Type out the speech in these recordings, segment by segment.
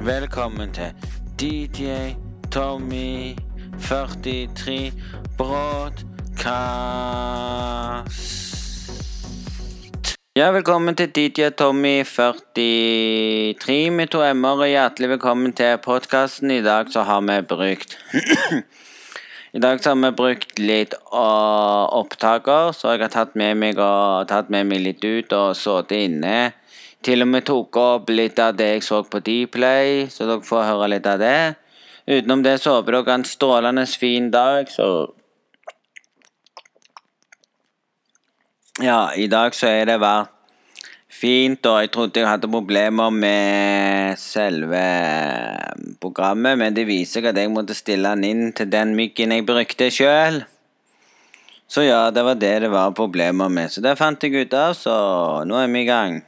Velkommen til DJ Tommy 43 Broadcast. Ja, velkommen til DJ Tommy 43 med to m-er, og hjertelig velkommen til podkasten. I dag så har vi brukt I dag så har vi brukt litt uh, opptaker, så jeg har tatt med meg, og, tatt med meg litt ut og sittet inne. Til og med tok opp litt av det jeg så på Dplay, så dere får høre litt av det. Utenom det så håper dere en strålende fin dag, så Ja, i dag så er det vært fint, og jeg trodde jeg hadde problemer med selve programmet, men det viser seg at jeg måtte stille den inn til den myggen jeg brukte sjøl. Så ja, det var det det var problemer med. Så det fant jeg ut av, så nå er vi i gang.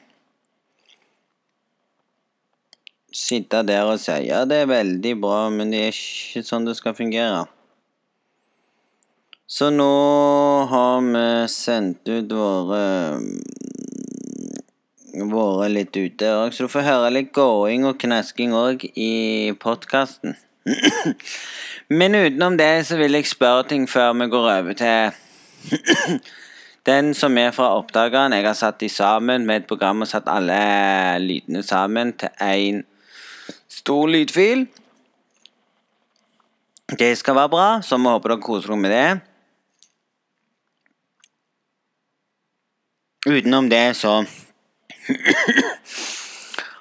Sitte der og si ja, det er veldig bra, men det er ikke sånn det skal fungere. Så nå har vi sendt ut våre Vært litt ute òg, så du får høre litt gåing og knasking òg i podkasten. Men utenom det så vil jeg spørre ting før vi går over til den som er fra oppdageren. Jeg har satt de sammen med et program og satt alle lydene sammen til én stor lydfil. Det skal være bra, så vi håper dere koser dere med det. Utenom det så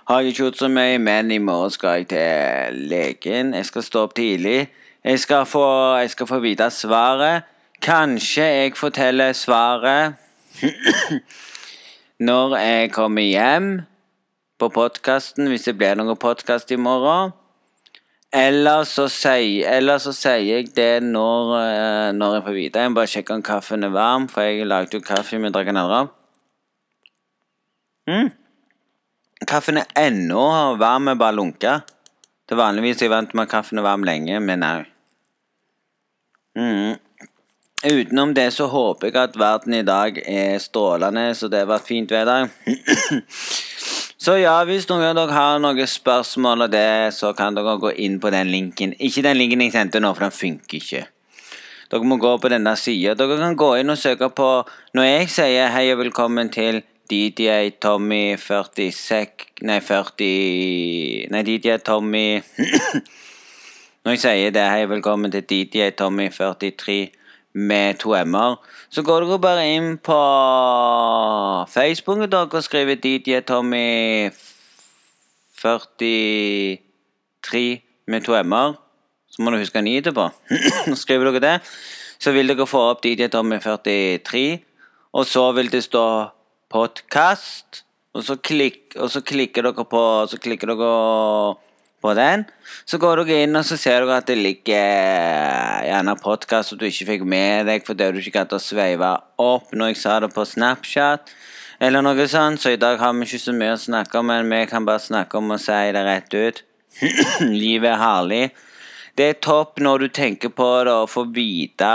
har jeg ikke gjort så mye, men i morgen skal jeg til legen. Jeg skal stå opp tidlig. Jeg skal få, jeg skal få vite svaret. Kanskje jeg forteller svaret når jeg kommer hjem på podkasten, hvis det blir noen podkast i morgen. Eller så, sier, eller jeg det når, eh, når jeg får vite. Jeg må bare sjekke om kaffen er varm, for jeg lagde jo kaffe med drakk den. Mm. Kaffen er ennå varm jeg bare. Til vanligvis er jeg vant med at kaffen er varm lenge, men nei. Mm. Utenom det så håper jeg at verden i dag er strålende, så det var fint vær. så ja, hvis noen av dere har noen spørsmål og det, så kan dere gå inn på den linken. Ikke den linken jeg sendte nå, for den funker ikke. Dere må gå på denne sida. Dere kan gå inn og søke på Når jeg sier hei og velkommen til DJ Tommy 46 Nei, 40 Nei, DJ Tommy Når jeg sier det, hei, velkommen til DJ Tommy 43 med to m-er, så går dere bare inn på Facebook og skriver DJ Tommy 43 med to m-er. Så må du huske en i etterpå. Skriver dere det, så vil dere få opp DJ Tommy 43, og så vil det stå podkast, og, og så klikker dere på Så klikker dere på den. Så går dere inn og så ser dere at det ligger gjerne podkast som du ikke fikk med deg fordi du ikke gadd å sveive opp når jeg sa det på Snapchat. Eller noe sånt, så i dag har vi ikke så mye å snakke om, men vi kan bare snakke om å si det rett ut. Livet er herlig. Det er topp når du tenker på det og får vite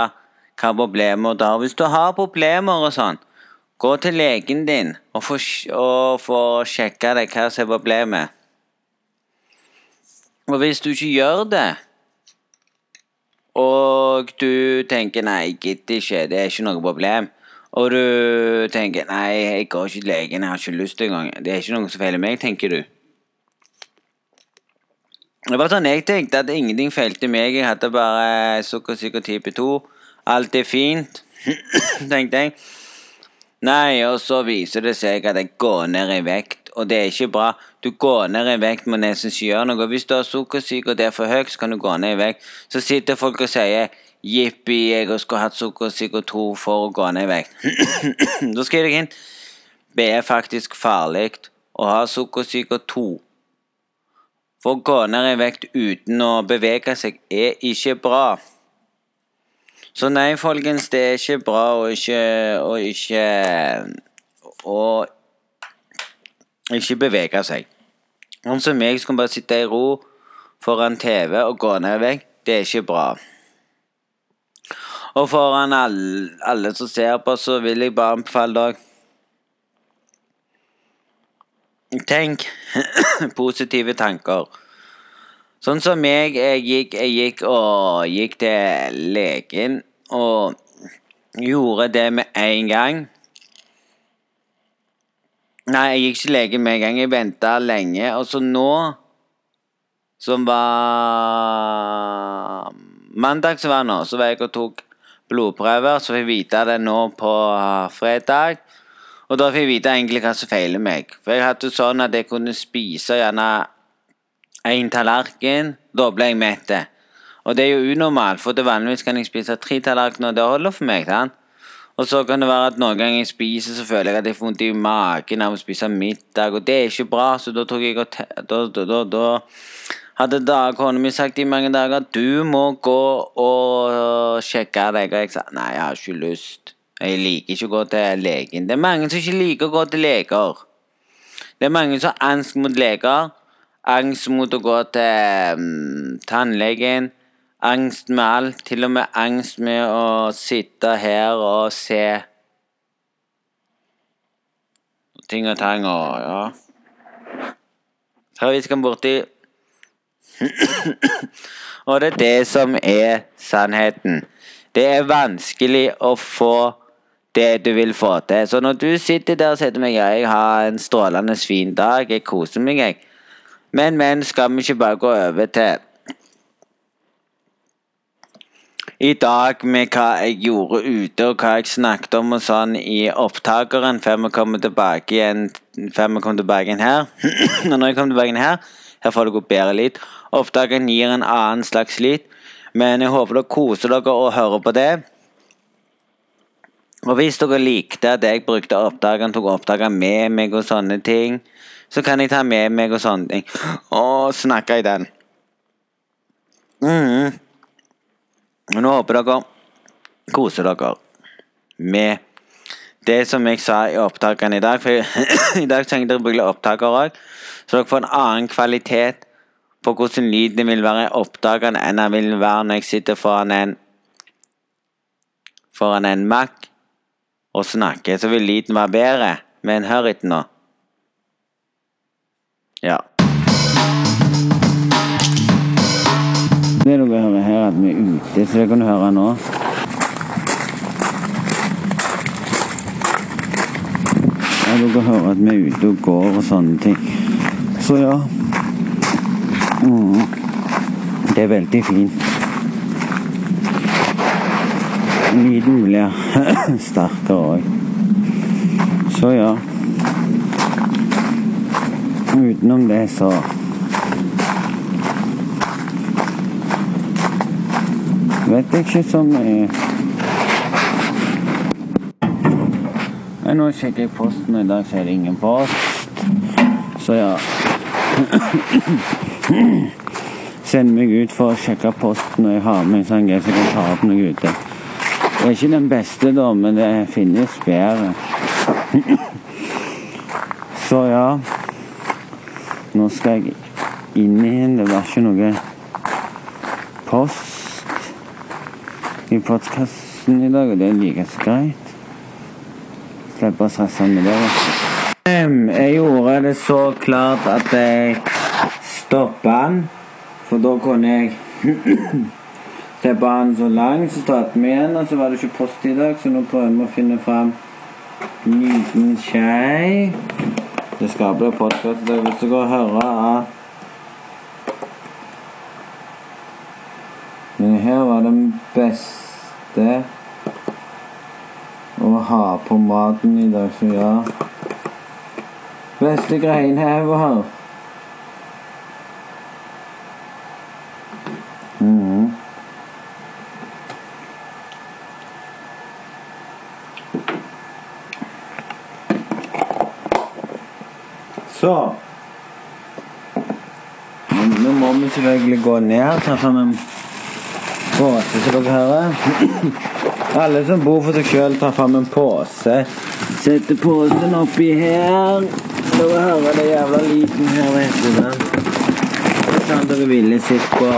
hva problemer du har. Hvis du har problemer og sånn, gå til legen din og få, og få sjekka deg hva som er problemet. Og hvis du ikke gjør det, og du tenker 'nei, jeg gidder ikke, det er ikke noe problem', og du tenker 'nei, jeg går ikke til legen, jeg har ikke lyst engang', det er ikke noe som feiler meg, tenker du. Det var sånn jeg tenkte, at ingenting feilte meg, jeg hadde bare sukkersyke type 2. Alt er fint, tenkte jeg. Nei, og så viser det seg at jeg går ned i vekt og det er ikke bra. Du går ned i vekt, må nesten ikke gjør noe. Hvis du har sukkersyke og det er for høyt, så kan du gå ned i vekt. Så sitter folk og sier jippi, jeg skulle hatt sukkersyke 2 for å gå ned i vekt. da skriver jeg inn det er faktisk farlig å ha sukkersyke 2. For å gå ned i vekt uten å bevege seg er ikke bra. Så nei, folkens, det er ikke bra å ikke, å ikke å ikke bevege seg. Sånn som meg som bare sitte i ro foran TV og gå ned vekk, det er ikke bra. Og foran alle, alle som ser på, så vil jeg bare anbefale dere Tenk positive tanker. Sånn som meg, jeg gikk, jeg gikk og gikk til legen og gjorde det med en gang. Nei, jeg gikk ikke til legen med en gang. Jeg venta lenge. Og så nå, som var mandag som var nå, så var jeg og tok blodprøver. Så fikk jeg vite det nå på fredag. Og da fikk jeg vite egentlig hva som feiler meg. For jeg hadde sånn at jeg kunne spise gjerne én tallerken. Da ble jeg mett. Og det er jo unormalt, for vanligvis kan jeg spise tre tallerkener, og det holder for meg. sant? Og så kan det være at noen ganger jeg spiser, så føler jeg at jeg får vondt i magen av å spise middag, og det er ikke bra, så da tok jeg og da, da, da, da hadde dagkona mi sagt i mange dager at du må gå og sjekke deg, og jeg sa nei, jeg har ikke lyst. Jeg liker ikke å gå til legen. Det er mange som ikke liker å gå til leger. Det er mange som har angst mot leger. Angst mot å gå til um, tannlegen. Angst med alt. Til og med angst med å sitte her og se ting og tang og ja. Vi skal borti Og det er det som er sannheten. Det er vanskelig å få det du vil få til. Så når du sitter der og sier til meg jeg har en strålende fin dag, jeg koser meg, jeg. Men, men, skal vi ikke bare gå over til i dag med hva jeg gjorde ute, og hva jeg snakket om og sånn i opptakeren før vi kommer tilbake igjen, før vi kommer tilbake igjen her. og når jeg kommer tilbake igjen her, her får det gå bedre lyd. Opptakeren gir en annen slags lyd, men jeg håper dere koser dere og hører på det. Og hvis dere likte at jeg brukte opptakeren, tok opptakeren med meg og sånne ting, så kan jeg ta med meg og sånne ting og snakke i den. Mm. Og nå håper dere koser dere med det som jeg sa i opptakene i dag. For i dag jeg å bruke opptaker òg, så dere får en annen kvalitet på hvordan lyden vil være i opptakene enn den vil være når jeg sitter foran en foran en Mac og snakker, så vil lyden være bedre. Men hør etter nå. Ja. Det dere hører her, at vi er ute, så det kan du høre nå. Ja, dere hører at vi er ute og går og sånne ting. Så ja. Mm. Det er veldig fint. Lyden blir sterkere òg. Så ja. Utenom det, så Vet jeg ikke så mye Nå sjekker jeg posten, og i dag så er det ingen post. Så ja Send meg ut for å sjekke posten når jeg har med en sånn så jeg kan ta opp noe ute. Det er ikke den beste, da, men det finnes bedre. Så ja Nå skal jeg inn igjen. Det var ikke noe post i postkassen i dag, og det er like så greit. Slipp å stresse med det. Jeg gjorde det så klart at jeg stoppa den, for da kunne jeg slippe den så langt. Så startet vi igjen, og så var det ikke post i dag, så nå prøver vi å finne fram en liten skei. Det skal bli podkast hvis dere høre at her var den beste å ha på maten i dag, så ja. Beste greien ever. Mm. Så Nå må vi selvfølgelig gå ned. Ta fram som dere hører. Alle som bor for seg sjøl, tar fram en pose. Setter posen oppi her. Dere hører det jævla lyden her, vet du. Sånn dere ville sett på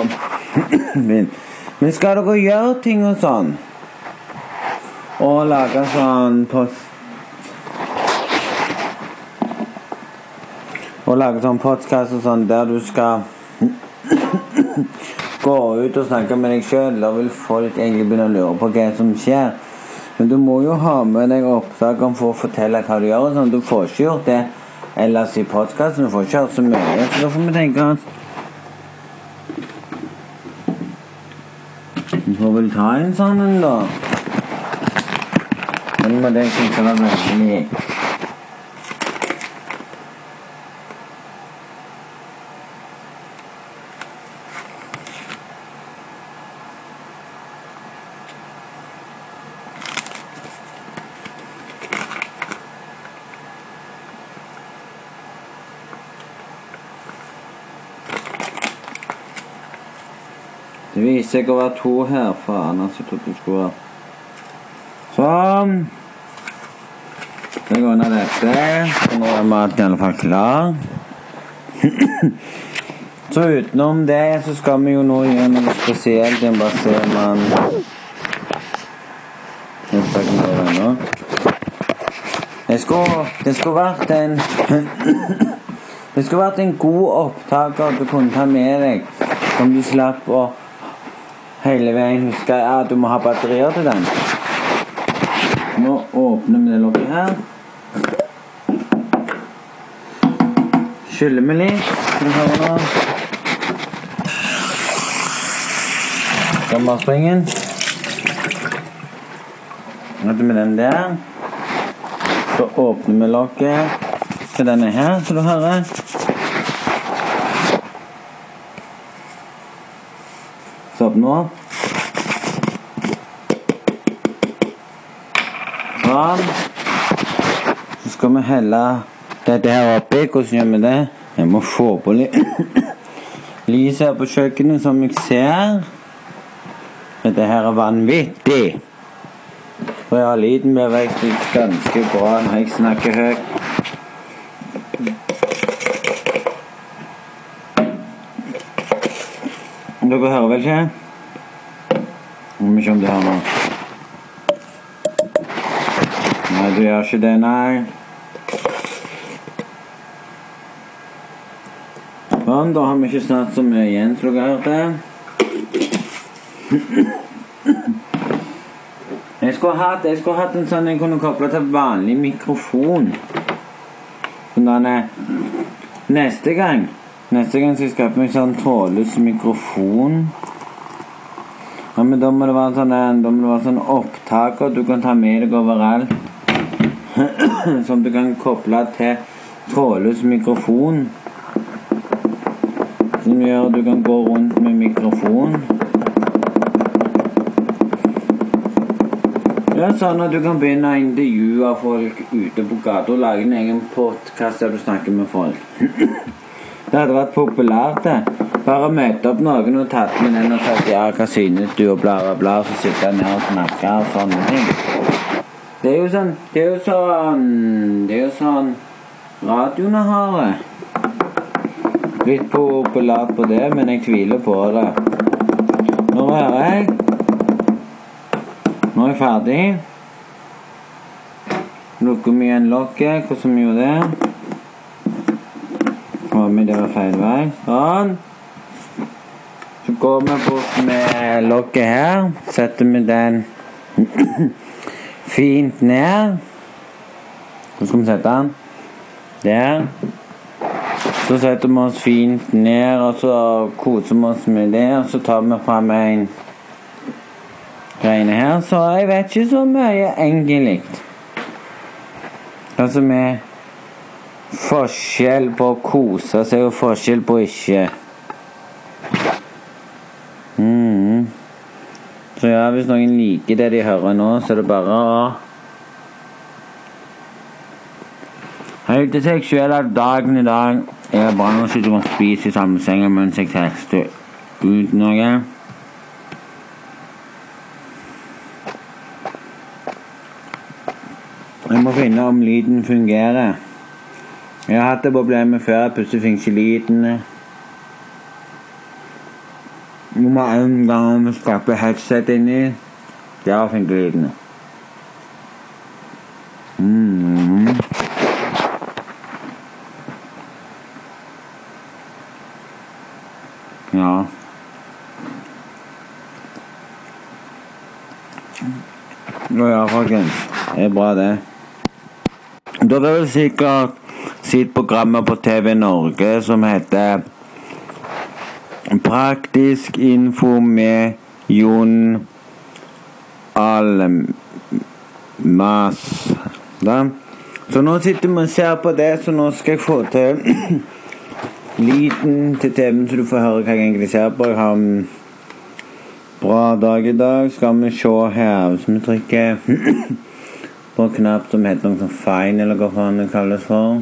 Men skal dere gjøre ting og sånn, og lage sånn post Og lage sånn podkast og sånn der du skal går ut og snakker med deg sjøl, da vil folk egentlig begynne å lure på hva som skjer. Men du må jo ha med deg opptakene for å fortelle hva du gjør. og sånn. Du får ikke gjort det ellers i podkasten. Du får ikke hørt så mye. Så da får vi tenke at Vi får vel ta en sånn en, da. Den med deg syns jeg var veldig Det viser seg å være to her. Faen, altså. Jeg trodde det skulle være Sånn. Så går unna dette. Nå er maten iallfall klar. så utenom det så skal vi jo nå gjøre noe spesielt. Jeg bare se om Jeg. Det skulle, det skulle vært en Det skulle vært en god opptaker du kunne ta med deg, som du slapp å hele veien skal, at du må ha batterier til den. Nå åpner vi det lokket her. Skyller vi litt. Skal vi høre nå. tar vi den der. Så åpner vi lokket til denne her, som du hører. Så opp nå. Sånn. Så skal vi helle dette her oppi. Hvordan gjør vi det? Jeg må få på litt lys her på kjøkkenet, som jeg ser. Dette her er vanvittig. For jeg har liten bevegelse ganske bra når jeg snakker høyt. Dere hører vel ikke? Ikke om det her nå. Nei, du gjør ikke det, nei. Sånn, da har vi ikke snart så mye igjen, som dere hørte. Jeg skulle hatt, jeg skulle hatt en sånn jeg kunne koble til vanlig mikrofon. Sånn Neste gang Neste gang skal jeg skaffe meg sånn trådløs mikrofon. Men da må det være sånn, da må det være sånn opptaker du kan ta med deg overalt. Som du kan koble til trådløs mikrofon. Som gjør at du kan gå rundt med mikrofon. Ja, sånn at du kan begynne å intervjue folk ute på gata og lage en egen podkast der du snakker med folk. Det hadde vært populært, det. Bare møte opp noen og tatt med den og sagt ja, hva synes du, og bla, bla, bla, så sitte ned og snakke og sånne ting. Det er jo sånn Det er jo sånn Det er jo sånn radioene har det. Litt populært på det, men jeg tviler på det. Nå hører jeg. Nå er jeg ferdig. Lukker vi igjen lokket. Hvordan vi gjorde det? Kommer det var feil vei. Sånn. Så går vi bort med lokket her. Setter vi den fint ned. Hvor skal vi sette den? Der. Så setter vi oss fint ned, og så koser vi oss med det. Og så tar vi fram en greiene her. Så jeg vet ikke så mye, egentlig. Altså er forskjell på å kose seg og forskjell på ikke. Mm. Så ja, hvis noen liker det de hører nå, så er det bare å Helt til seksuell av dagen i dag er bare å sitte og spise i samme seng mens jeg tester ut noe. Jeg må finne om lyden fungerer. Jeg har hatt det problemet før. Plutselig fikk ikke lyden. Nå må en gang skaffe headset inni. Der lyden. Mm. Ja. Nå ja, folkens. Det er bra, det. Da har sikkert sitt programmet på TV Norge som heter Praktisk info med Jon Almas. Da. Så nå sitter vi og ser på det, så nå skal jeg få til lyden til TV-en, så du får høre hva jeg egentlig ser på. Jeg har en bra dag i dag. Skal vi se her Hvis vi trykker på en knapp som heter noe sånn fine, eller hva faen det kalles for.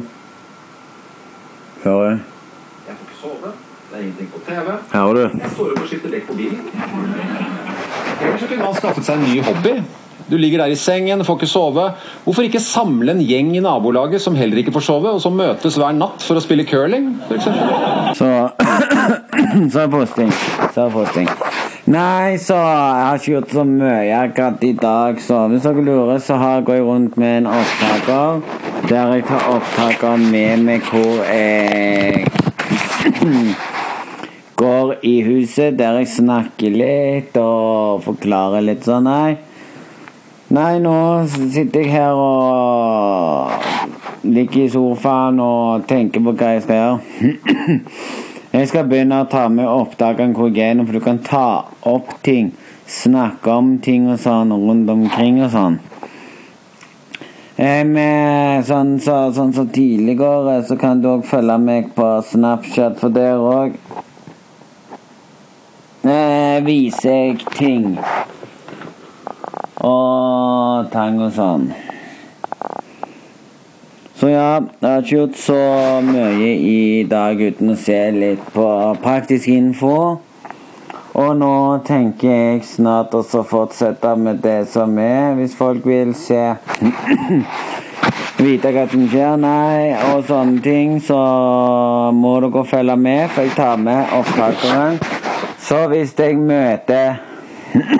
Du? Jeg får ikke sove. Det er ingenting på TV. Hører du? Jeg står opp og skifter dekk på bilen. Ellers kunne man skaffet seg en ny hobby. Du ligger der i sengen, får ikke sove. Hvorfor ikke samle en gjeng i nabolaget som heller ikke får sove, og som møtes hver natt for å spille curling? Så Så er posting. Så er posting. Nei, så jeg har ikke gjort så mye akkurat i dag, så hvis dere lurer, så har, går jeg rundt med en opptaker. Der jeg tar opptaker med meg hvor jeg går i huset, der jeg snakker litt og forklarer litt sånn. Nei, nei nå sitter jeg her og ligger i sofaen og tenker på hva jeg skal gjøre. Jeg skal begynne å ta med opptakene hvor jeg er nå, for du kan ta opp ting. Snakke om ting og sånn rundt omkring og sånn. Eh, med, sånn så, sånn så tidligere så kan du òg følge meg på Snapchat, for der òg eh, viser ting. Og tang og sånn. Så ja, jeg har ikke gjort så mye i dag uten å se litt på praktisk info. Og nå tenker jeg snart også fortsette med det som er, hvis folk vil se Vite hva som skjer, nei, og sånne ting, så må dere følge med, for jeg tar med opptakeren. Så hvis jeg møter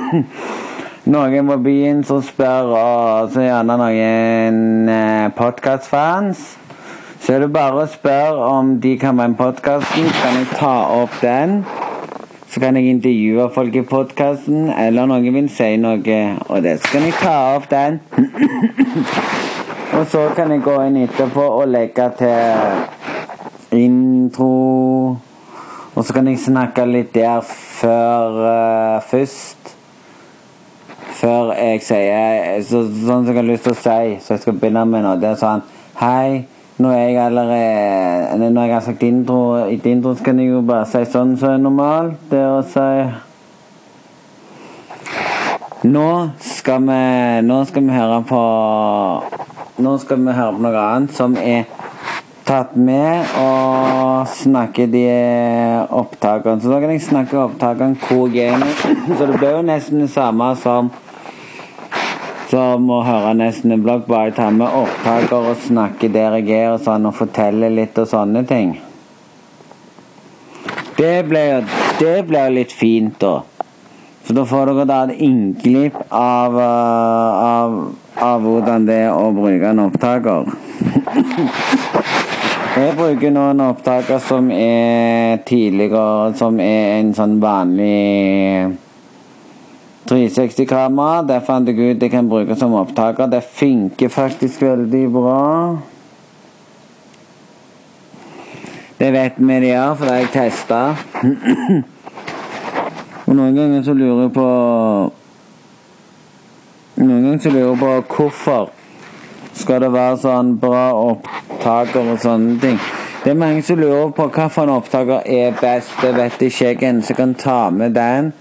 noen på byen som spør, og så gjerne noen eh, podkastfans, så er det bare å spørre om de kan være med i podkasten. Kan jeg ta opp den. Så kan jeg intervjue folk i podkasten, eller noen vil si noe, og det. Så kan jeg ta opp den. og så kan jeg gå inn etterpå og legge til intro. Og så kan jeg snakke litt der før uh, først før jeg sier så, Sånn som jeg har lyst til å si, så jeg skal begynne med noe. Det er sånn Hei, nå er jeg allerede Når jeg har sagt intro, i intro, så kan jeg jo bare si sånn som så er normalt. Det å si Nå skal vi Nå skal vi høre på Nå skal vi høre på noe annet som er tatt med, og snakke de opptakene. Så da kan jeg snakke opptakene hvor jeg er. Så det blir jo nesten det samme som som å høre nesten en blogg, bare ta med opptaker og snakke der jeg er og sånn, og fortelle litt og sånne ting. Det ble jo det ble litt fint, da. For da får dere da et innklipp av, uh, av, av hvordan det er å bruke en opptaker. Jeg bruker nå en opptaker som er tidligere Som er en sånn vanlig 360-kamera. Der fant jeg ut jeg kan bruke som opptaker. Det funker faktisk veldig bra. Det vet vi de gjør, for det har jeg testa. Og noen ganger så lurer jeg på Noen ganger så lurer jeg på hvorfor skal det være sånn bra opptaker og sånne ting. Det er mange som lurer på hvilken opptaker er best. Det vet ikke jeg ennå, så jeg kan ta med den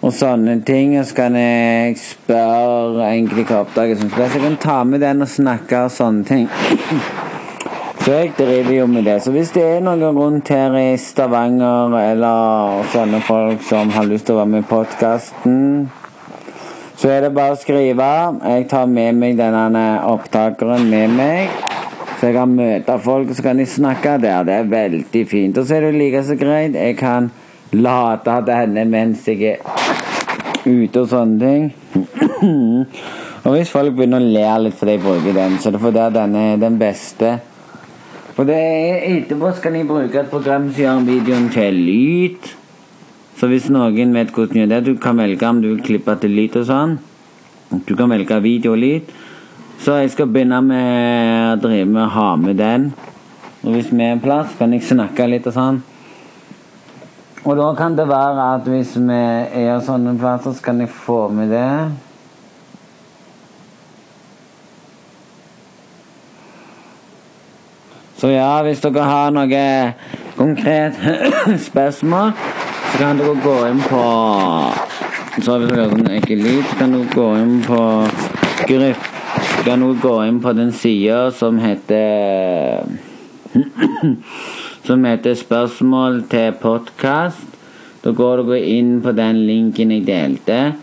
og sånne ting. Og så kan jeg spørre egentlig hva som er best. Jeg kan ta med den og snakke og sånne ting. Så jeg driver jo med det. Så hvis det er noen rundt her i Stavanger eller sånne folk som har lyst til å være med i podkasten, så er det bare å skrive. Jeg tar med meg denne opptakeren med meg. Så jeg kan møte folk, og så kan de snakke der. Det er veldig fint. Og så er det like så greit. Jeg kan late denne mens jeg er ute og sånne ting. og hvis folk begynner å le litt fordi jeg bruker den, så er det fordi den er den beste. For det er, etterpå skal de bruke et program som gjør videoen til lyd. Så hvis noen vet hvordan det, du kan velge om du vil klippe til lyd og sånn. Du kan velge video og lyd. Så jeg skal begynne med å drive med å ha med den. Og hvis vi er en plass, kan jeg snakke litt og sånn. Og da kan det være at hvis vi er sånne plasser, så kan jeg få med det. Så ja, hvis dere har noe konkret spørsmål, så kan dere gå inn på Så hvis dere sånn ekkel lyd, så kan dere gå inn på grupp kan dere gå inn på den sida som heter Som heter 'Spørsmål til podkast'. Da går dere inn på den linken jeg delte.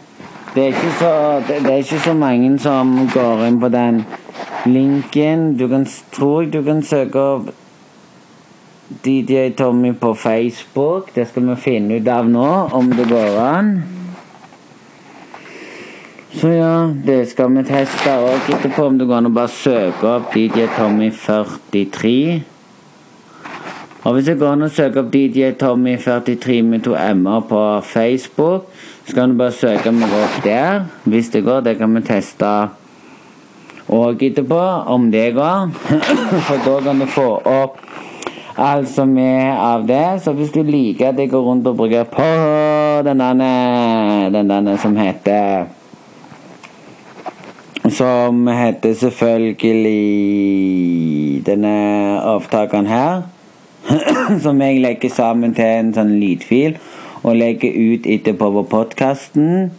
Det er ikke så, det, det er ikke så mange som går inn på den linken. Du kan, tror du kan søke opp DJ Tommy på Facebook. Det skal vi finne ut av nå, om det går an. Så ja, det skal vi teste òg etterpå, om det går an å bare søke opp DJ Tommy 43. Og hvis det går an å søke opp DJ Tommy 43 med to m-er på Facebook, så kan du bare søke meg opp der. Hvis det går, det kan vi teste òg etterpå, om det går. For da kan du få opp alt som er av det. Så hvis du liker at jeg går rundt og bruker på den denne den derne som heter Som heter selvfølgelig denne opptakeren her. som jeg legger sammen til en sånn lydfil og legger ut etterpå på podkasten.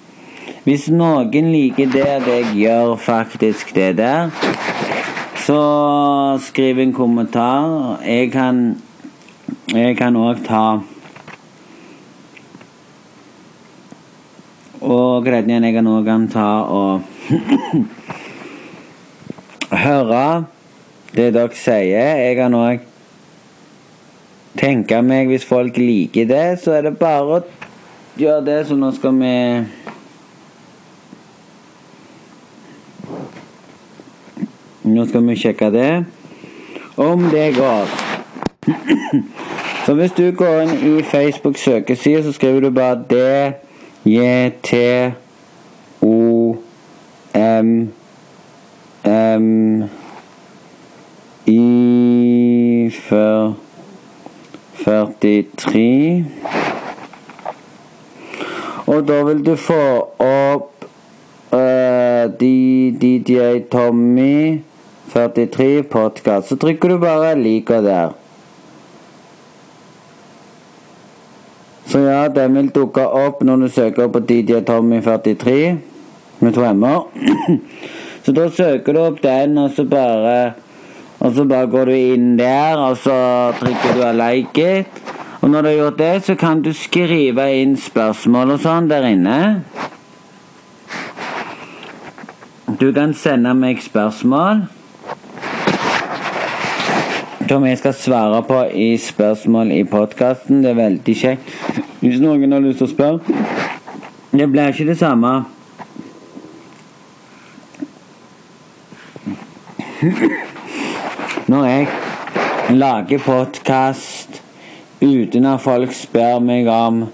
Hvis noen liker det det jeg gjør faktisk det der, så skriv en kommentar. Jeg kan Jeg kan òg ta Og greit igjen, jeg kan òg ta og høre det dere sier. Jeg kan òg tenke meg Hvis folk liker det, så er det bare å gjøre det. Så nå skal vi Nå skal vi sjekke det. Om det går. Så hvis du går inn i Facebook søkeside, så skriver du bare D-J-T-O-M-M-I 43 Og da vil du få opp uh, DJ Tommy 43 podkast. Så trykker du bare 'liker' der. Så ja, den vil dukke opp når du søker på DJ Tommy 43 med to m-er. Så da søker du opp den, og så bare og så bare går du inn der, og så trykker du 'like it'. Og når du har gjort det, så kan du skrive inn spørsmål og sånn der inne. Du kan sende meg spørsmål som jeg skal svare på i spørsmål i podkasten. Det er veldig kjekt. Hvis noen har lyst til å spørre Det blir ikke det samme. Når jeg lager podkast uten at folk spør meg om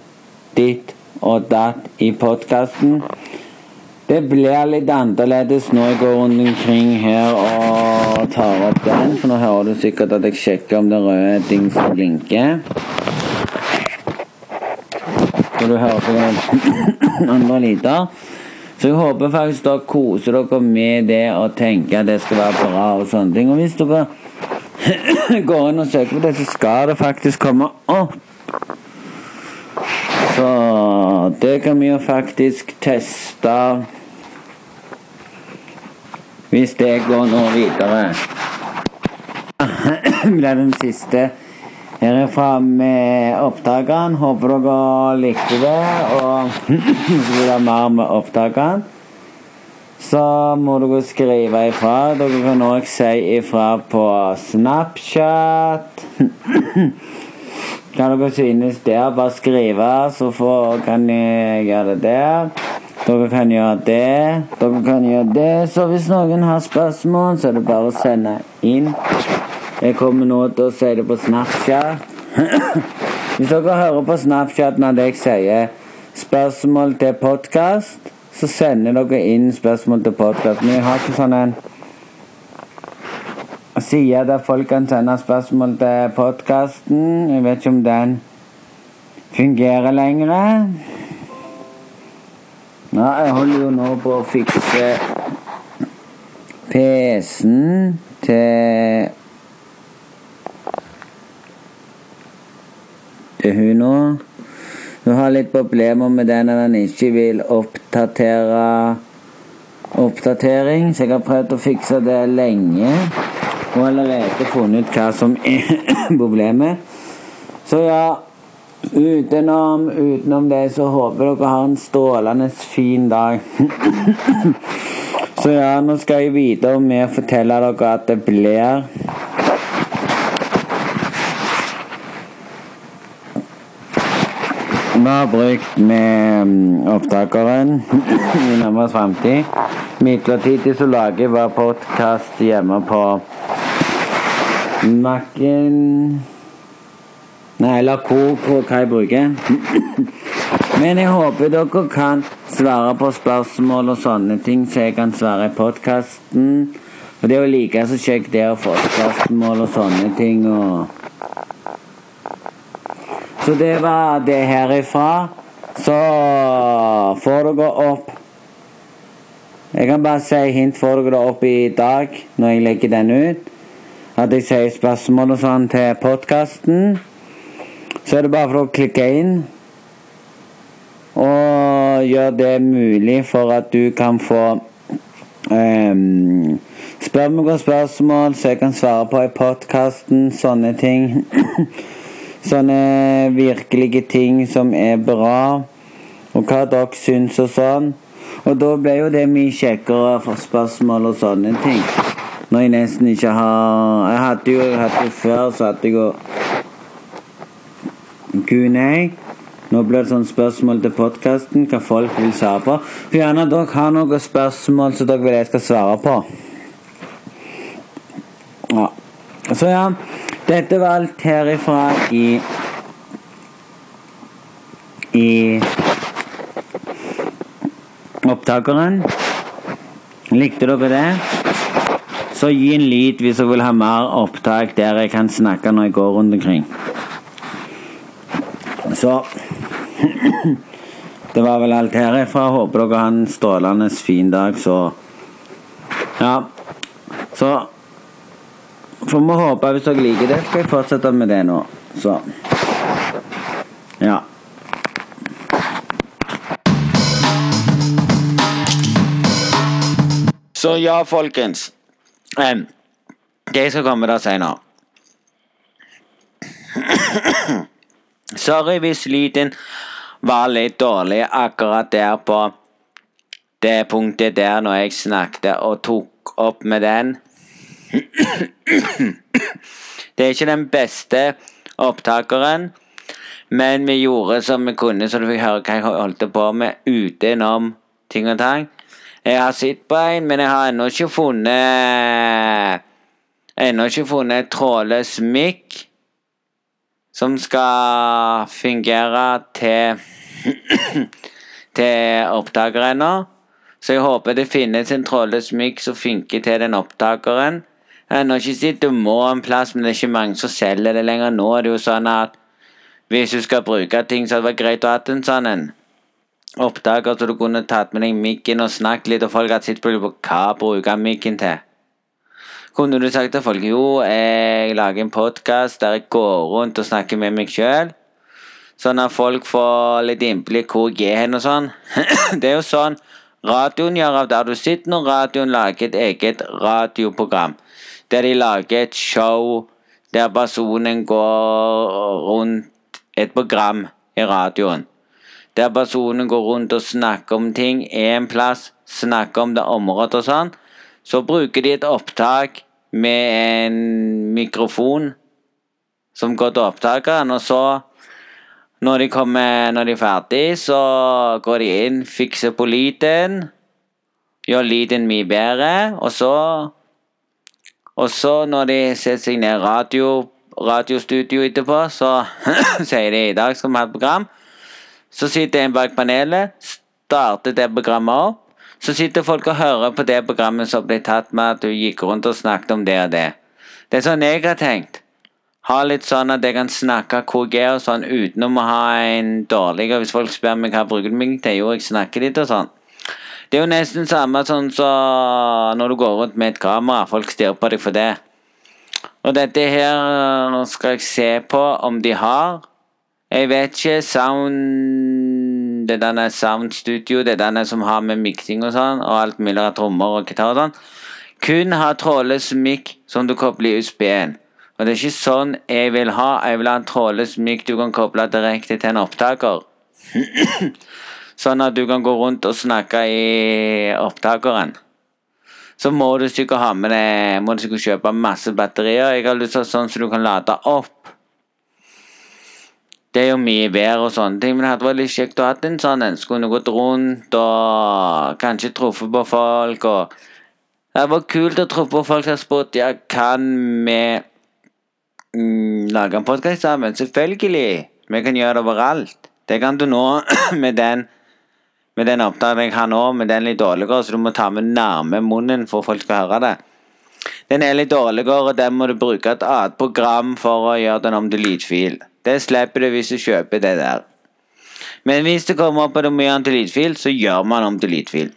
ditt og datt i podkasten Det blir litt annerledes når jeg går rundt omkring her og tar opp den, for nå hører du sikkert at jeg sjekker om det er røde ting som blinker. Så du hører på andre lyder. Så jeg håper faktisk dere koser dere med det og tenker at det skal være bra og sånne ting. Og hvis dere går inn og søker på det, så skal det faktisk komme opp. Så det kan vi jo faktisk teste hvis det går nå videre. blir den siste herfra med opptakeren. Håper dere likte det, og så blir det mer med opptakeren så må dere skrive ifra. Dere kan òg si ifra på Snapchat. Hva dere synes der. Bare skrive, så får, kan jeg gjøre det der. Dere kan gjøre det. Dere kan gjøre det. Så hvis noen har spørsmål, så er det bare å sende inn Jeg kommer nå til å si det på Snapchat. Hvis dere hører på Snapchat når jeg sier spørsmål til podkast, så sender dere inn spørsmål til podkast. Men jeg har ikke sånn en side der folk kan sende spørsmål til podkasten. Jeg vet ikke om den fungerer lenger. Ja, jeg holder jo nå på å fikse PC-en til til hun nå. Hun har litt problemer med den at den ikke vil oppdatere oppdatering, så jeg har prøvd å fikse det lenge. Og allerede funnet ut hva som er problemet. Så ja, utenom, utenom det så håper dere har en strålende fin dag. så ja, nå skal jeg videre med å fortelle dere at det blir Vi har brukt med mm, opptakeren i nærmest framtid. Midlertidig så lager jeg bare podkast hjemme på Mac-en Nei, eller hvor, hvor hva jeg bruker. Men jeg håper dere kan svare på spørsmål og sånne ting, så jeg kan svare i podkasten. For det er jo like så kjekt det å få spørsmål og sånne ting. og... Så det var det herifra. Så får dere opp Jeg kan bare si hint får dere det opp i dag, når jeg legger den ut. At jeg sier spørsmål og sånn til podkasten. Så er det bare for å klikke inn. Og gjøre det mulig for at du kan få um, Spør meg om spørsmål så jeg kan svare på i podkasten. Sånne ting. Sånne virkelige ting som er bra, og hva dere syns og sånn. Og da ble jo det mye kjekkere for spørsmål og sånne ting. Når jeg nesten ikke har Jeg hadde jo hadde jo før, så hadde jeg jo Q&A. Nå blir det sånn spørsmål til podkasten, hva folk vil svare på. For gjerne dere har noen spørsmål som dere vil jeg skal svare på. Ja. Så ja, dette var alt herifra i i opptakeren. Likte dere det? Så gi en lyd hvis dere vil ha mer opptak der jeg kan snakke når jeg går rundt omkring. Så Det var vel alt herifra. Håper dere har en strålende fin dag, så Ja. Så får vi håpe hvis dere liker det, skal jeg fortsette med det nå. Så Ja. Så ja, folkens. Um, det skal komme der senere. Sorry hvis lyden var litt dårlig akkurat der på det punktet der når jeg snakket og tok opp med den. Det er ikke den beste opptakeren, men vi gjorde som vi kunne, så du fikk høre hva jeg holdt på med utenom ting og tang. Jeg har sett på en, men jeg har ennå ikke funnet Ennå ikke funnet trådløs mic som skal fungere til til ennå. Så jeg håper det finnes en trådløs mic som funker til den opptakeren. Jeg har ikke sett du må en plass, men det er ikke mange som selger det lenger. Nå er det jo sånn at hvis du skal bruke ting, så hadde det vært greit å ha en sånn en oppdager, så du kunne tatt med deg mikken og snakket litt, og folk hadde sett på hva bruker mikken til. Kunne du sagt til folk jo, jeg lager en podkast der jeg går rundt og snakker med meg sjøl? Sånn at folk får litt innblikk hvor jeg er hen og sånn. Det er jo sånn radioen gjør av der du sitter når radioen lager et eget radioprogram. Der de lager et show der personen går rundt et program i radioen. Der personen går rundt og snakker om ting en plass, snakker om det området og sånn. Så bruker de et opptak med en mikrofon som går til opptakeren, og så når de, kommer, når de er ferdig, så går de inn, fikser på lyden, gjør lyden mye bedre, og så Og så, når de setter seg ned radio, radiostudio etterpå, så sier de i dag skal vi ha et program. Så sitter en bak panelet, starter det programmet opp. Så sitter folk og hører på det programmet som ble tatt med at du gikk rundt og snakket om det og det. Det er sånn jeg har tenkt. Ha litt sånn at jeg kan snakke KG og sånn utenom å ha en dårlig og Hvis folk spør meg hva jeg bruker meg til, jo, jeg snakker litt og sånn. Det er jo nesten samme sånn så når du går rundt med et kamera. Folk stirrer på deg for det. Og dette her skal jeg se på om de har. Jeg vet ikke. Sound Det er denne Sound Studio. Det er denne som har med miksing og sånn, og alt mulig av trommer og gitar og sånn. Kun ha trådløs mikk som du kobler i USB-en. Og det er ikke sånn jeg vil ha. Jeg vil ha en trådløs mikk du kan koble direkte til en opptaker. sånn at du kan gå rundt og snakke i opptakeren. Så må du sikkert ha med deg Må du sikkert kjøpe masse batterier. Jeg har lyst til sånn så du kan lade opp. Det er jo mye vær og sånne ting, men det hadde vært litt kjekt å ha en sånn en. Så gått rundt og kanskje truffet på folk og Det vært kult å truffe på folk som har spurt ja, kan vi mm, lage en podkast sammen. Selvfølgelig. Vi kan gjøre det overalt. Det kan du nå med den med den opptaket jeg har nå, med den litt dårligere, så du må ta med nærme munnen for folk skal høre det. Den er litt dårligere, og den må du bruke et annet program for å gjøre den om til lydfil. Det slipper du hvis du kjøper det der. Men hvis det kommer opp at du må gjøre den til lydfil, så gjør man om til lydfil.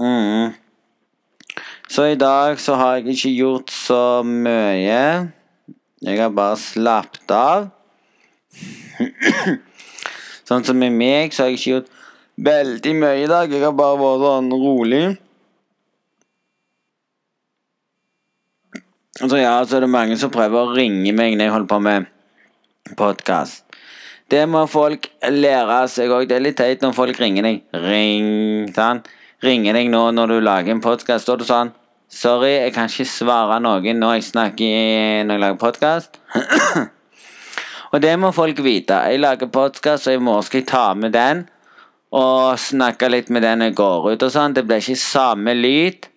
Mm. Så i dag så har jeg ikke gjort så mye. Jeg har bare slappet av. sånn som med meg, så har jeg ikke gjort veldig mye i dag. Jeg har bare vært sånn rolig. Så ja, så er det mange som prøver å ringe meg når jeg holder på med podkast. Det må folk lære seg òg. Det er litt teit når folk ringer deg. Ring, sant? Ringer deg nå når du lager en podkast, står du sånn Sorry, jeg kan ikke svare noen når jeg snakker når jeg lager podkast. og det må folk vite. Jeg lager podkast, og i morgen skal jeg ta med den og snakke litt med den jeg går ut og sånn. Det blir ikke samme lyd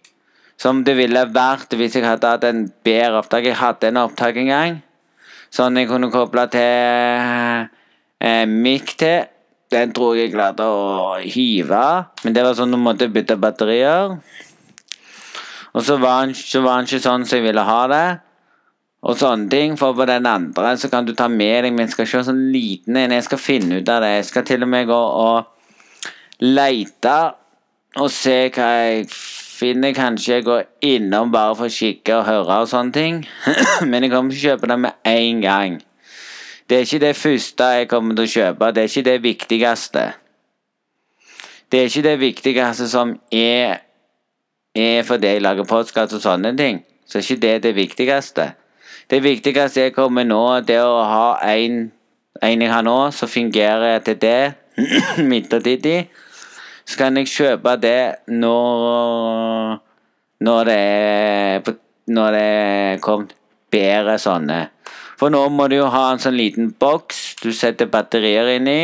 som det ville vært hvis jeg hadde hatt en bedre opptak. Jeg hadde en opptak en gang, sånn jeg kunne koble til eh, mic til. Den tror jeg jeg klarte å hive, men det var sånn du måtte bytte batterier. Og så var den, ikke sånn som jeg ville ha det. Og sånne ting. For på den andre så kan du ta med deg Men jeg skal ikke ha sånn liten en. Jeg skal finne ut av det. Jeg skal til og med gå og leite og se hva jeg finner. Kanskje jeg går innom bare for å kikke og høre og sånne ting. Men jeg kommer å kjøpe det med en gang. Det er ikke det første jeg kommer til å kjøpe. Det er ikke det viktigste. Det er ikke det viktigste som er, er fordi jeg lager podkast og sånne ting. Så er ikke det det viktigste. Det viktigste jeg kommer nå, det er å ha en, en jeg har nå, som fungerer til det midlertidig. Så kan jeg kjøpe det når når det er når det er kommet bedre sånne. For nå må du jo ha en sånn liten boks du setter batterier inn i.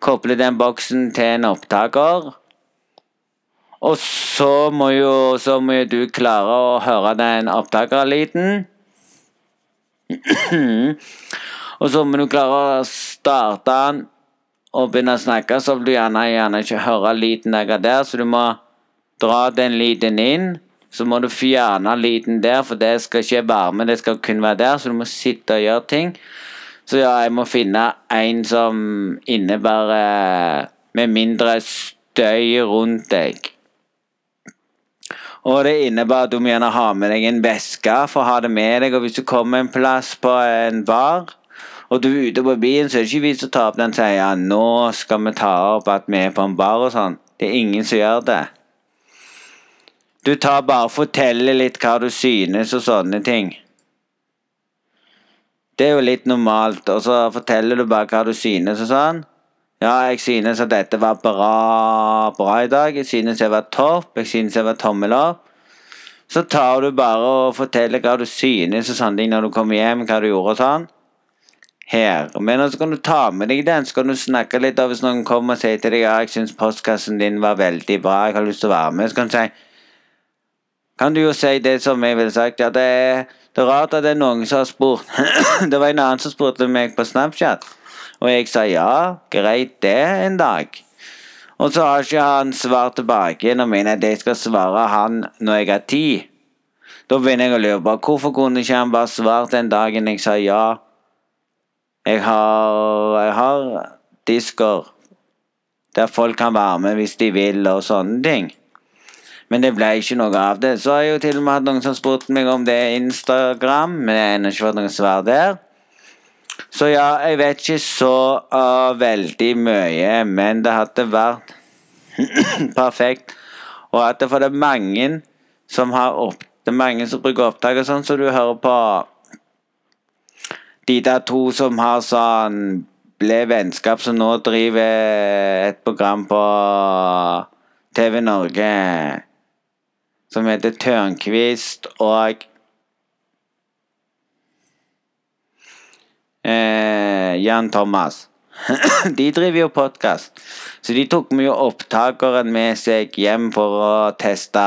Koble den boksen til en opptaker. Og så må jo, så må jo du klare å høre den opptakerlyden. og så må du klare å starte den og begynne å snakke, så vil du gjerne, gjerne ikke høre lyden der, så du må dra den lyden inn. Så må du fjerne lyden der, for det skal ikke være med, det skal kun være der. Så du må sitte og gjøre ting. Så ja, jeg må finne en som innebærer med mindre støy rundt deg. Og det innebærer at du må gjerne ha med deg en veske for å ha det med deg. Og hvis du kommer en plass på en bar, og du er ute på byen, så er det ikke vits å ta opp den og si ja, nå skal vi ta opp at vi er på en bar og sånn. Det er ingen som gjør det. Du tar bare og forteller litt hva du synes og sånne ting. Det er jo litt normalt, og så forteller du bare hva du synes og sånn. Ja, jeg synes at dette var bra, bra i dag. Jeg synes jeg var topp. Jeg synes jeg var tommel opp. Så tar du bare og forteller hva du synes og sånne ting når du kommer hjem, hva du gjorde og sånn. Her. Men så kan du ta med deg den, så kan du snakke litt av hvis noen kommer og sier til deg ja, jeg synes postkassen din var veldig bra, jeg har lyst til å være med. Så kan du si kan du jo si det som jeg ville sagt. Ja, det, er, det er rart at det er noen som har spurt Det var en annen som spurte meg på Snapchat, og jeg sa ja, greit det en dag. Og så har ikke han svart tilbake når mener at jeg skal svare han når jeg har tid. Da begynner jeg å lure på hvorfor kunne ikke han bare svart den dagen jeg sa ja. Jeg har, jeg har disker der folk kan være med hvis de vil, og sånne ting. Men det ble ikke noe av det. Så har jeg jo til og med hatt noen som spurte meg om det er Instagram, men jeg har ikke fått noe svar der. Så ja, jeg vet ikke så uh, veldig mye, men det hadde vært perfekt. Og at det for det er mange som har opp, det er mange som bruker opptak og sånn, så du hører på de der to som har sånn ble vennskap, som nå driver et program på TV Norge som heter Tørnquist og eh, Jan Thomas. de driver jo podkast, så de tok med jo opptakeren med seg hjem for å teste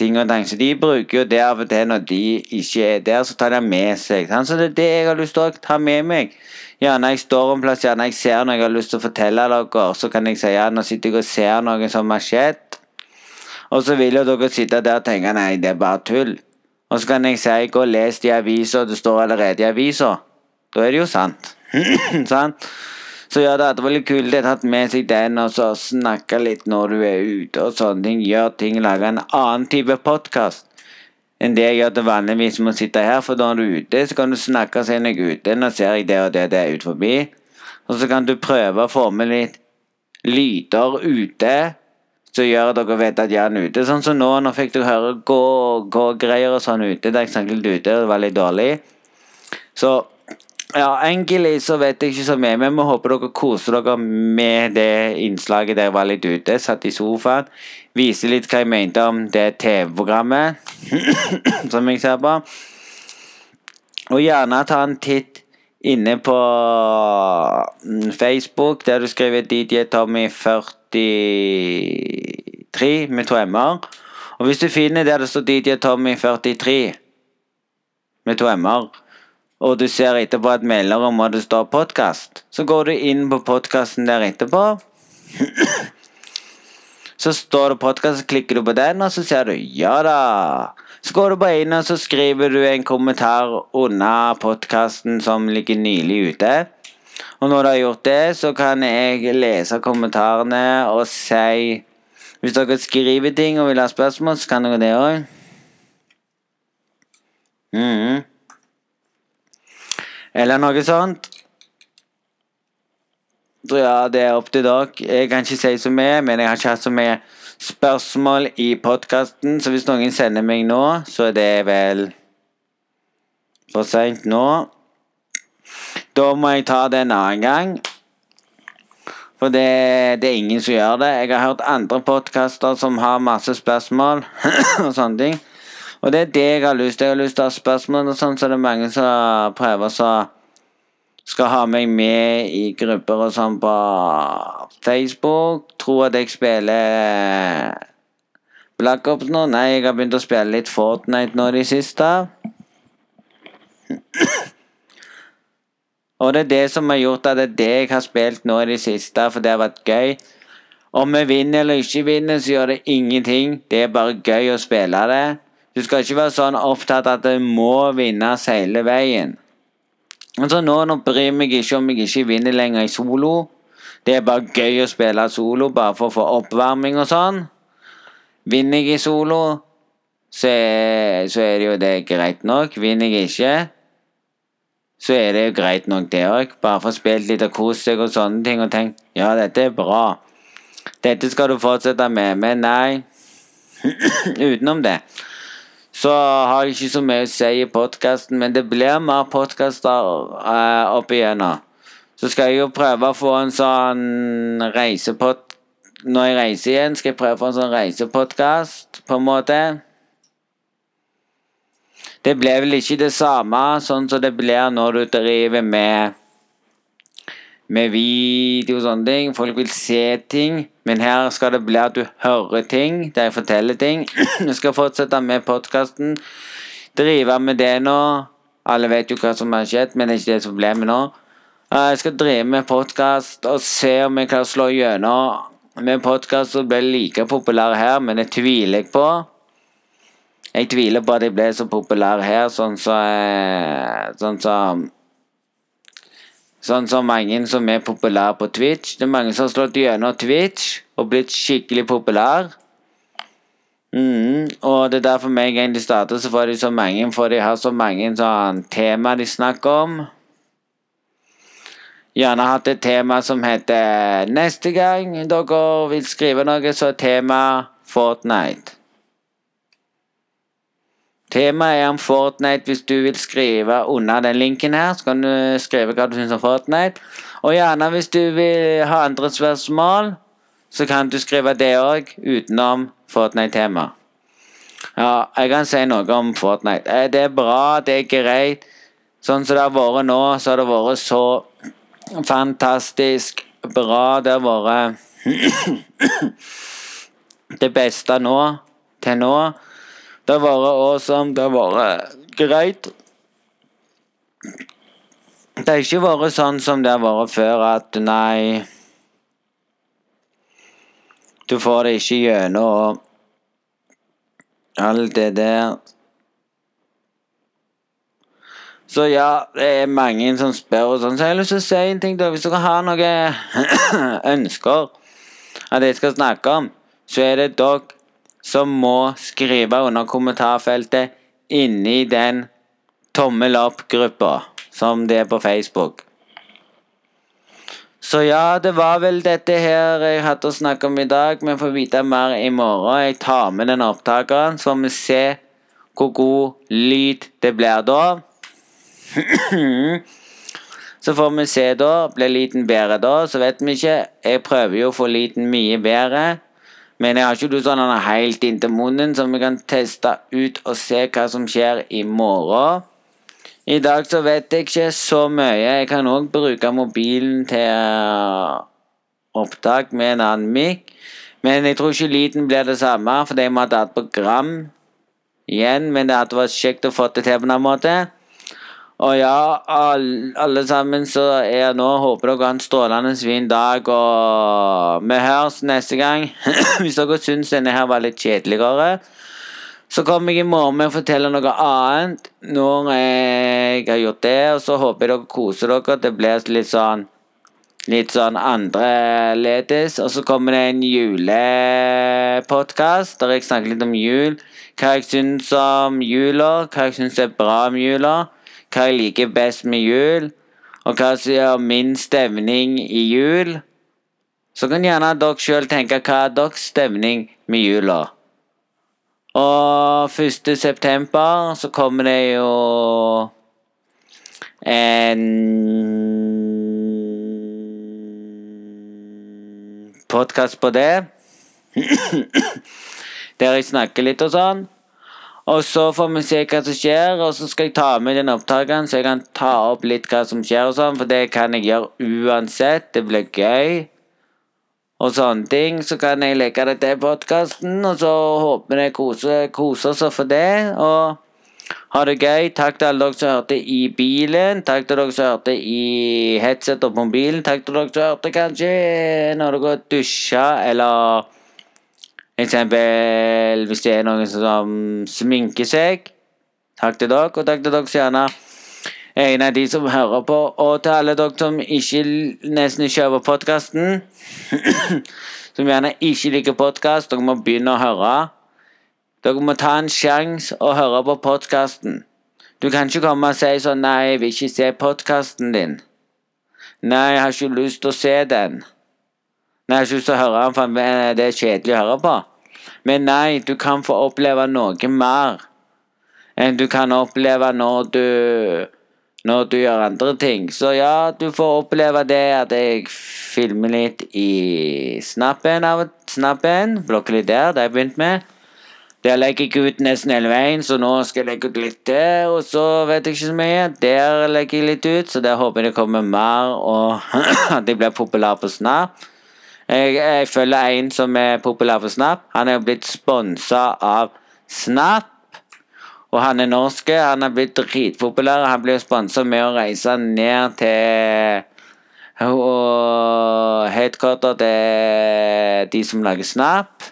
ting og tang. Så de bruker jo det av og til når de ikke er der, så tar de med seg. Så det er det jeg har lyst til å ta med meg. Gjerne jeg står en plass, gjerne jeg ser noe jeg har lyst til å fortelle dere, så kan jeg si ja, nå sitter jeg og ser noe som har skjedd. Og så vil jo dere sitte der og tenke nei, det er bare tull. Og så kan jeg si gå og les de avisa, det står allerede i avisa. Da er det jo sant. sant? Så ja, det hadde vært kult å ha med seg den og så snakke litt når du er ute og sånne ting. Gjør ting, lage en annen type podkast enn det jeg gjør til vanligvis med å sitte her. For når du er ute, så kan du snakke og si noe ute. Nå ser jeg det og det, det ut forbi. Og så kan du prøve å få med litt lyder ute som gjør at dere vet at jeg er ute. Sånn som nå, nå fikk du høre gå-greier og sånn ute. Da jeg snakket ute, det var litt dårlig. Så ja, egentlig så vet jeg ikke så mye, men vi håper dere koser dere med det innslaget der jeg var litt ute. Satt i sofaen. Viste litt hva jeg mente om det TV-programmet som jeg ser på. Og gjerne ta en titt inne på mm, Facebook, der du skriver DJ Tommy43 med to m-er. Og hvis du finner der det står DJ Tommy 43 med to m-er, og du ser etterpå et mellomrom hvor det står podkast, så går du inn på podkasten der etterpå. Så står det podkast, så klikker du på den, og så ser du ja da. Så går du bare inn og så skriver du en kommentar under podkasten som ligger nylig ute. Og når du har gjort det, så kan jeg lese kommentarene og si Hvis dere skriver ting og vil ha spørsmål, så kan dere det òg. Mm. Eller noe sånt. Så ja, det er opp til dere. Jeg kan ikke si så mye, men jeg har ikke hatt så mye spørsmål i podkasten, så hvis noen sender meg nå, så er det vel for seint nå. Da må jeg ta det en annen gang. For det, det, er ingen som gjør det. Jeg har hørt andre podkaster som har masse spørsmål og sånne ting. Og det er det jeg har lyst til. Jeg har lyst til å ha spørsmål og sånn, så det er mange som prøver så skal ha meg med i grupper og sånn på Facebook. Tror at jeg spiller Black Ops nå. Nei, jeg har begynt å spille litt Fortnite nå i det siste. Og det er det som har gjort at det er det jeg har spilt nå i det siste, for det har vært gøy. Om vi vinner eller ikke vinner, så gjør det ingenting. Det er bare gøy å spille det. Du skal ikke være sånn opptatt at det må vinnes hele veien. Altså nå, nå bryr meg ikke om jeg ikke vinner lenger i solo. Det er bare gøy å spille solo, bare for å få oppvarming og sånn. Vinner jeg i solo, så er, så er det jo det greit nok. Vinner jeg ikke, så er det jo greit nok, det òg. Bare få spilt litt og kost seg og sånne ting og tenkt ja, dette er bra. Dette skal du fortsette med. Men nei, utenom det så har jeg ikke så mye å si i podkasten, men det blir mer podkaster uh, opp igjennom. Så skal jeg jo prøve å få en sånn reisepod... Når jeg reiser igjen, skal jeg prøve å få en sånn reisepodkast, på en måte. Det blir vel ikke det samme sånn som det blir når du driver med med video og sånne ting. Folk vil se ting. Men her skal det bli at du hører ting, der jeg forteller ting. Jeg skal fortsette med podkasten. Drive med det nå. Alle vet jo hva som har skjedd, men det er ikke det som er problemet nå. Eh, Jeg skal drive med podkast og se om jeg klarer å slå gjennom med podkast og bli like populær her, men det tviler jeg på. Jeg tviler på at jeg ble så populær her, sånn som så, Sånn som Sånn som mange som er populære på Twitch. Det er mange som har slått gjennom Twitch og blitt skikkelig populære. Mm, og det er derfor med en gang de starter, så får de så mange, for de har så mange sånn tema de snakker om. Gjerne hatt et tema som heter Neste gang dere vil skrive noe, så er tema Fortnite. Temaet er om Fortnite. Hvis du vil skrive under den linken her, så kan du skrive hva du syns om Fortnite. Og gjerne hvis du vil ha andre spørsmål, så kan du skrive det òg, utenom Fortnite-tema. Ja, jeg kan si noe om Fortnite. Eh, Det er bra, det er greit. Sånn som det har vært nå, så har det vært så fantastisk bra. Det har vært det beste nå, til nå. Det har vært awesome, det har vært greit. Det har ikke vært sånn som det har vært før, at nei Du får det ikke gjennom alt det der. Så ja, det er mange som spør og sånn, så jeg har lyst til å si en ting. da. Hvis dere har noen ønsker at jeg skal snakke om, så er det dere som må skrive under kommentarfeltet inni den tommel opp-gruppa som det er på Facebook. Så ja, det var vel dette her jeg hadde å snakke om i dag. Vi får vite mer i morgen. Jeg tar med den opptakeren, så får vi se hvor god lyd det blir da. Så får vi se da. Blir lyden bedre da, så vet vi ikke. Jeg prøver jo å få lyden mye bedre. Men jeg har ikke du sånn helt inntil munnen, så vi kan teste ut og se hva som skjer i morgen. I dag så vet jeg ikke så mye. Jeg kan òg bruke mobilen til opptak med en annen mic. Men jeg tror ikke lyden blir det samme, fordi jeg må ha et program igjen. Men det hadde vært kjekt å få det til på en måte. Og ja, alle sammen så er nå Håper dere har en strålende fin dag, og vi høres neste gang. Hvis dere syns denne her var litt kjedeligere, så kommer jeg i morgen med å fortelle noe annet når jeg har gjort det, og så håper jeg dere koser dere. Det blir litt sånn Litt sånn andreledes. Og så kommer det en julepodkast der jeg snakker litt om jul. Hva jeg syns om jula, hva jeg syns er bra om jula hva jeg liker best med jul, og hva som gjør min stemning i jul. Så kan gjerne dere sjøl tenke hva er deres stemning med jula. Og 1. september så kommer det jo en podkast på det. Der jeg snakker litt og sånn. Og så får vi se hva som skjer, og så skal jeg ta med den opptakeren, så jeg kan ta opp litt hva som skjer og sånn, for det kan jeg gjøre uansett. Det blir gøy. Og sånne ting. Så kan jeg legge det til podkasten, og så håper vi koser, koser oss for det. Og ha det gøy. Takk til alle dere som hørte i bilen. Takk til dere som hørte i headset og mobilen. Takk til dere som hørte kanskje når dere dusja eller Eksempel hvis det er noen som sminker seg. Takk til dere, og takk til dere gjerne er en av de som hører på. Og til alle dere som ikke nesten ikke hører podkasten. som gjerne ikke liker podkast. Dere må begynne å høre. Dere må ta en sjanse og høre på podkasten. Du kan ikke komme og si sånn 'Nei, jeg vil ikke se podkasten din'. 'Nei, jeg har ikke lyst til å se den'. Nei, jeg har ikke lyst til å høre den, for det er kjedelig å høre på. Men nei, du kan få oppleve noe mer enn du kan oppleve når du når du gjør andre ting. Så ja, du får oppleve det at jeg filmer litt i snappen av snappen. Blokker litt der, det har jeg begynt med. Der legger jeg ut nesten hele veien, så nå skal jeg legge ut litt til. Og så vet jeg ikke så mye. Der legger jeg litt ut, så der håper jeg det kommer mer, og at jeg blir populær på Snap. Jeg, jeg følger en som er populær på Snap. Han er jo blitt sponsa av Snap. Og han er norsk. Han er blitt dritpopulær. Han blir sponsa med å reise ned til headquarter til de som lager Snap.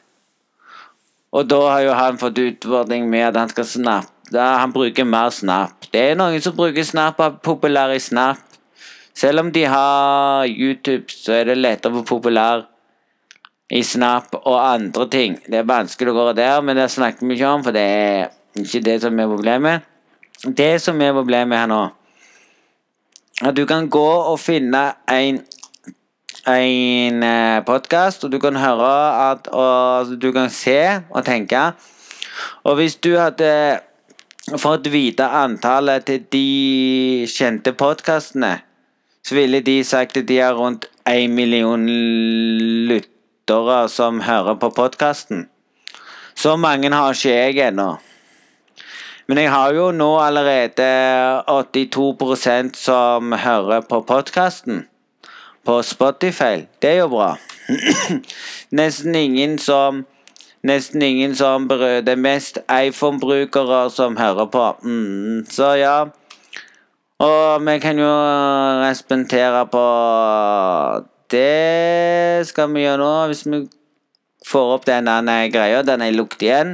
Og da har jo han fått utfordring med at han skal snappe. Han bruker mer Snap. Det er noen som bruker Snap er populære i Snap. Selv om de har YouTube, så er det lettere å være populær i Snap og andre ting. Det er vanskelig å gå der, men det snakker vi ikke om, for det er ikke det som er problemet. Det som er problemet her nå, at du kan gå og finne en en eh, podkast, og du kan høre at Og du kan se og tenke. Og hvis du hadde fått vite antallet til de kjente podkastene, så ville de sagt at de har rundt én million lyttere som hører på podkasten. Så mange har ikke jeg ennå. Men jeg har jo nå allerede 82% som hører på podkasten på Spotify. Det er jo bra. nesten ingen som Nesten ingen som berører Det mest iPhone-brukere som hører på. Mm, så ja. Og vi kan jo respektere på Det skal vi gjøre nå, hvis vi får opp denne greia. Den er lukket igjen.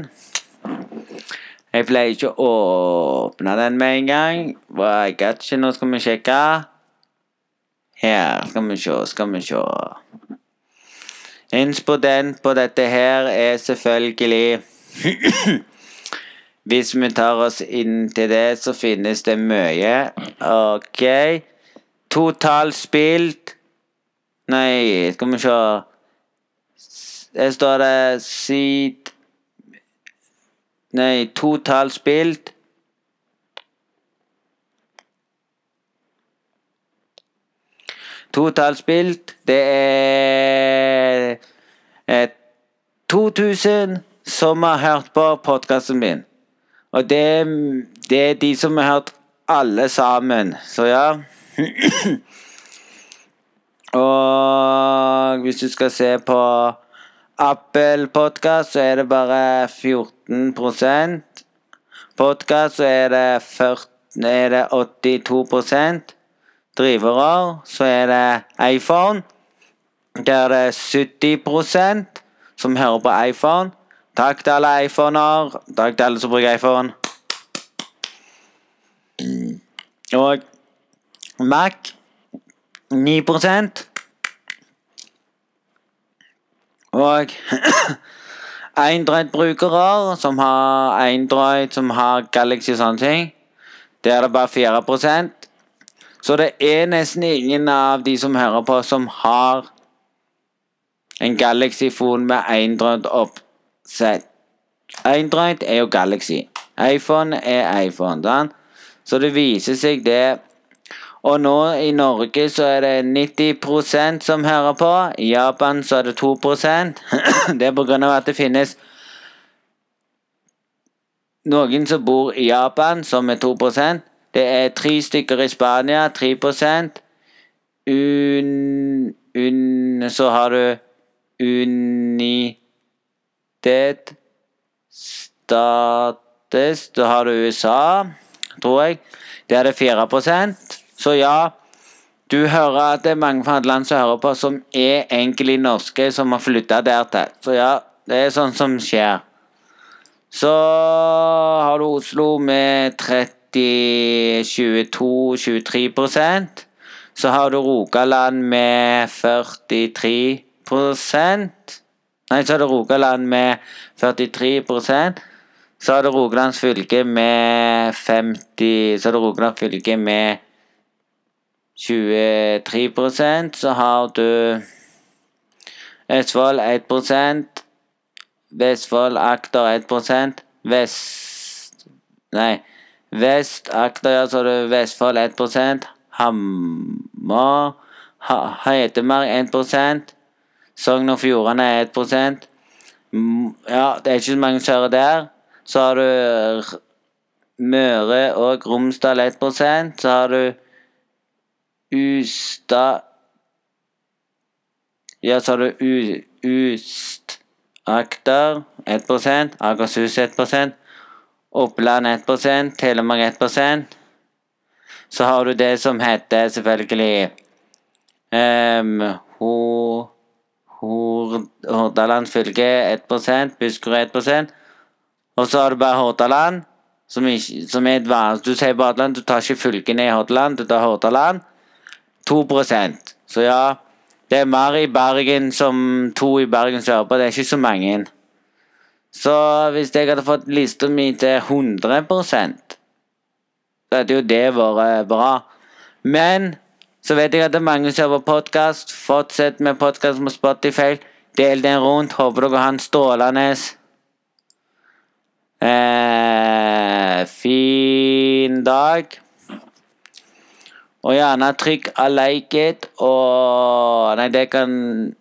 Jeg pleier ikke å åpne den med en gang. I got you. Nå skal vi sjekke. Her skal vi se, skal vi se. Inspodent på dette her er selvfølgelig Hvis vi tar oss inn til det, så finnes det mye. OK. Totalt spilt Nei, skal vi se Der står det Seed Nei, totalt spilt Totalt spilt, det er eh, 2000 som har hørt på podkasten min. Og det, det, er de som har hørt alle sammen. Så ja. Og hvis du skal se på Apple Podcast, så er det bare 14 Podkast, så er det, 40, er det 82% drivere, så er det iPhone. Der er det 70% som hører på iPhone. Takk til alle iPhoner. Takk til alle som bruker iPhone. Og Mac 9% Og Android-brukere som har Android, som har Galaxy og sånne ting. Der er det bare 4 så det er nesten ingen av de som hører på, som har en Galaxy-phone med Android er jo Galaxy. iPhone er iPhone. Dan. Så det viser seg, det. Og nå i Norge så er det 90% som hører på. I Japan så er det 2% Det er på grunn av at det finnes noen som bor i Japan, som er 2% det er tre stykker i Spania, 3% un, un, Så har du United States Da har du USA, tror jeg. Der er det 4% Så ja, du hører at det er mange fra et land som hører på, som er egentlig norske, som har flytta dertil. Så ja, det er sånn som skjer. Så har du Oslo med 30 22-23% Så har du Rogaland med 43 Nei, så er det Rogaland med 43% Så er det Rogalands fylke med 50 Så har du Rogaland fylke med 23% Så har du Østfold 1 Vestfold Akter 1% Vest Nei. Vest ja, så har du Vestfold 1 Hammer Hedmark 1 Sogn og Fjordane 1 Mm, Ja, det er ikke så mange som hører der. Så har du Møre og Romsdal 1 Så har du Ustad Ja, så har du U, Ust Agder 1 Akershus 1% Oppland 1% Telemark 1% Så har du det som heter selvfølgelig um, Ho, Hordaland fylke 1 Buskerud 1 Og så har du bare Hordaland, som, som er et vanlig Du sier bare Hordaland, du tar ikke fylkene i Hordaland, du tar Hordaland. 2 Så ja, det er mer i Bergen som to i Bergen sørpå. på. Det er ikke så mange. Så hvis jeg hadde fått lista mi til 100 så hadde jo det vært bra. Men så vet jeg at det er mange som hører på podkast. Fortsett med podkast på Spotify. Del den rundt. Håper dere har en strålende eh, fin dag. Og gjerne trykk 'I like it, og Nei, det kan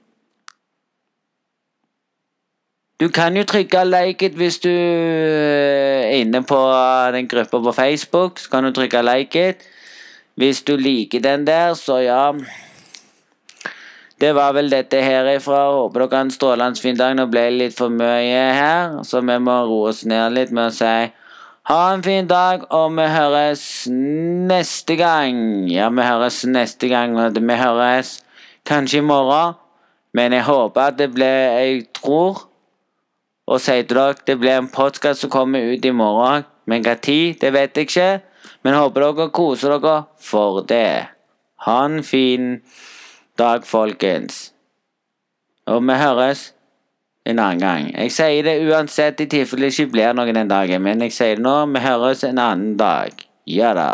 Du kan jo trykke like it hvis du er inne på den gruppa på Facebook. Så kan du trykke like it. Hvis du liker den der, så ja. Det var vel dette herifra. Håper dere har en strålende fin dag. Nå ble det litt for mye her, så vi må roe oss ned litt med å si ha en fin dag, og vi høres neste gang. Ja, vi høres neste gang. Vi høres kanskje i morgen, men jeg håper at det blir Jeg tror og sier til dere det blir en podkast som kommer ut i morgen. Men hva tid, det vet jeg ikke. Men håper dere koser dere for det. Ha en fin dag, folkens. Og vi høres en annen gang. Jeg sier det uansett i tilfelle det ikke blir noen den dagen, men jeg sier det nå. Vi høres en annen dag. Ja da.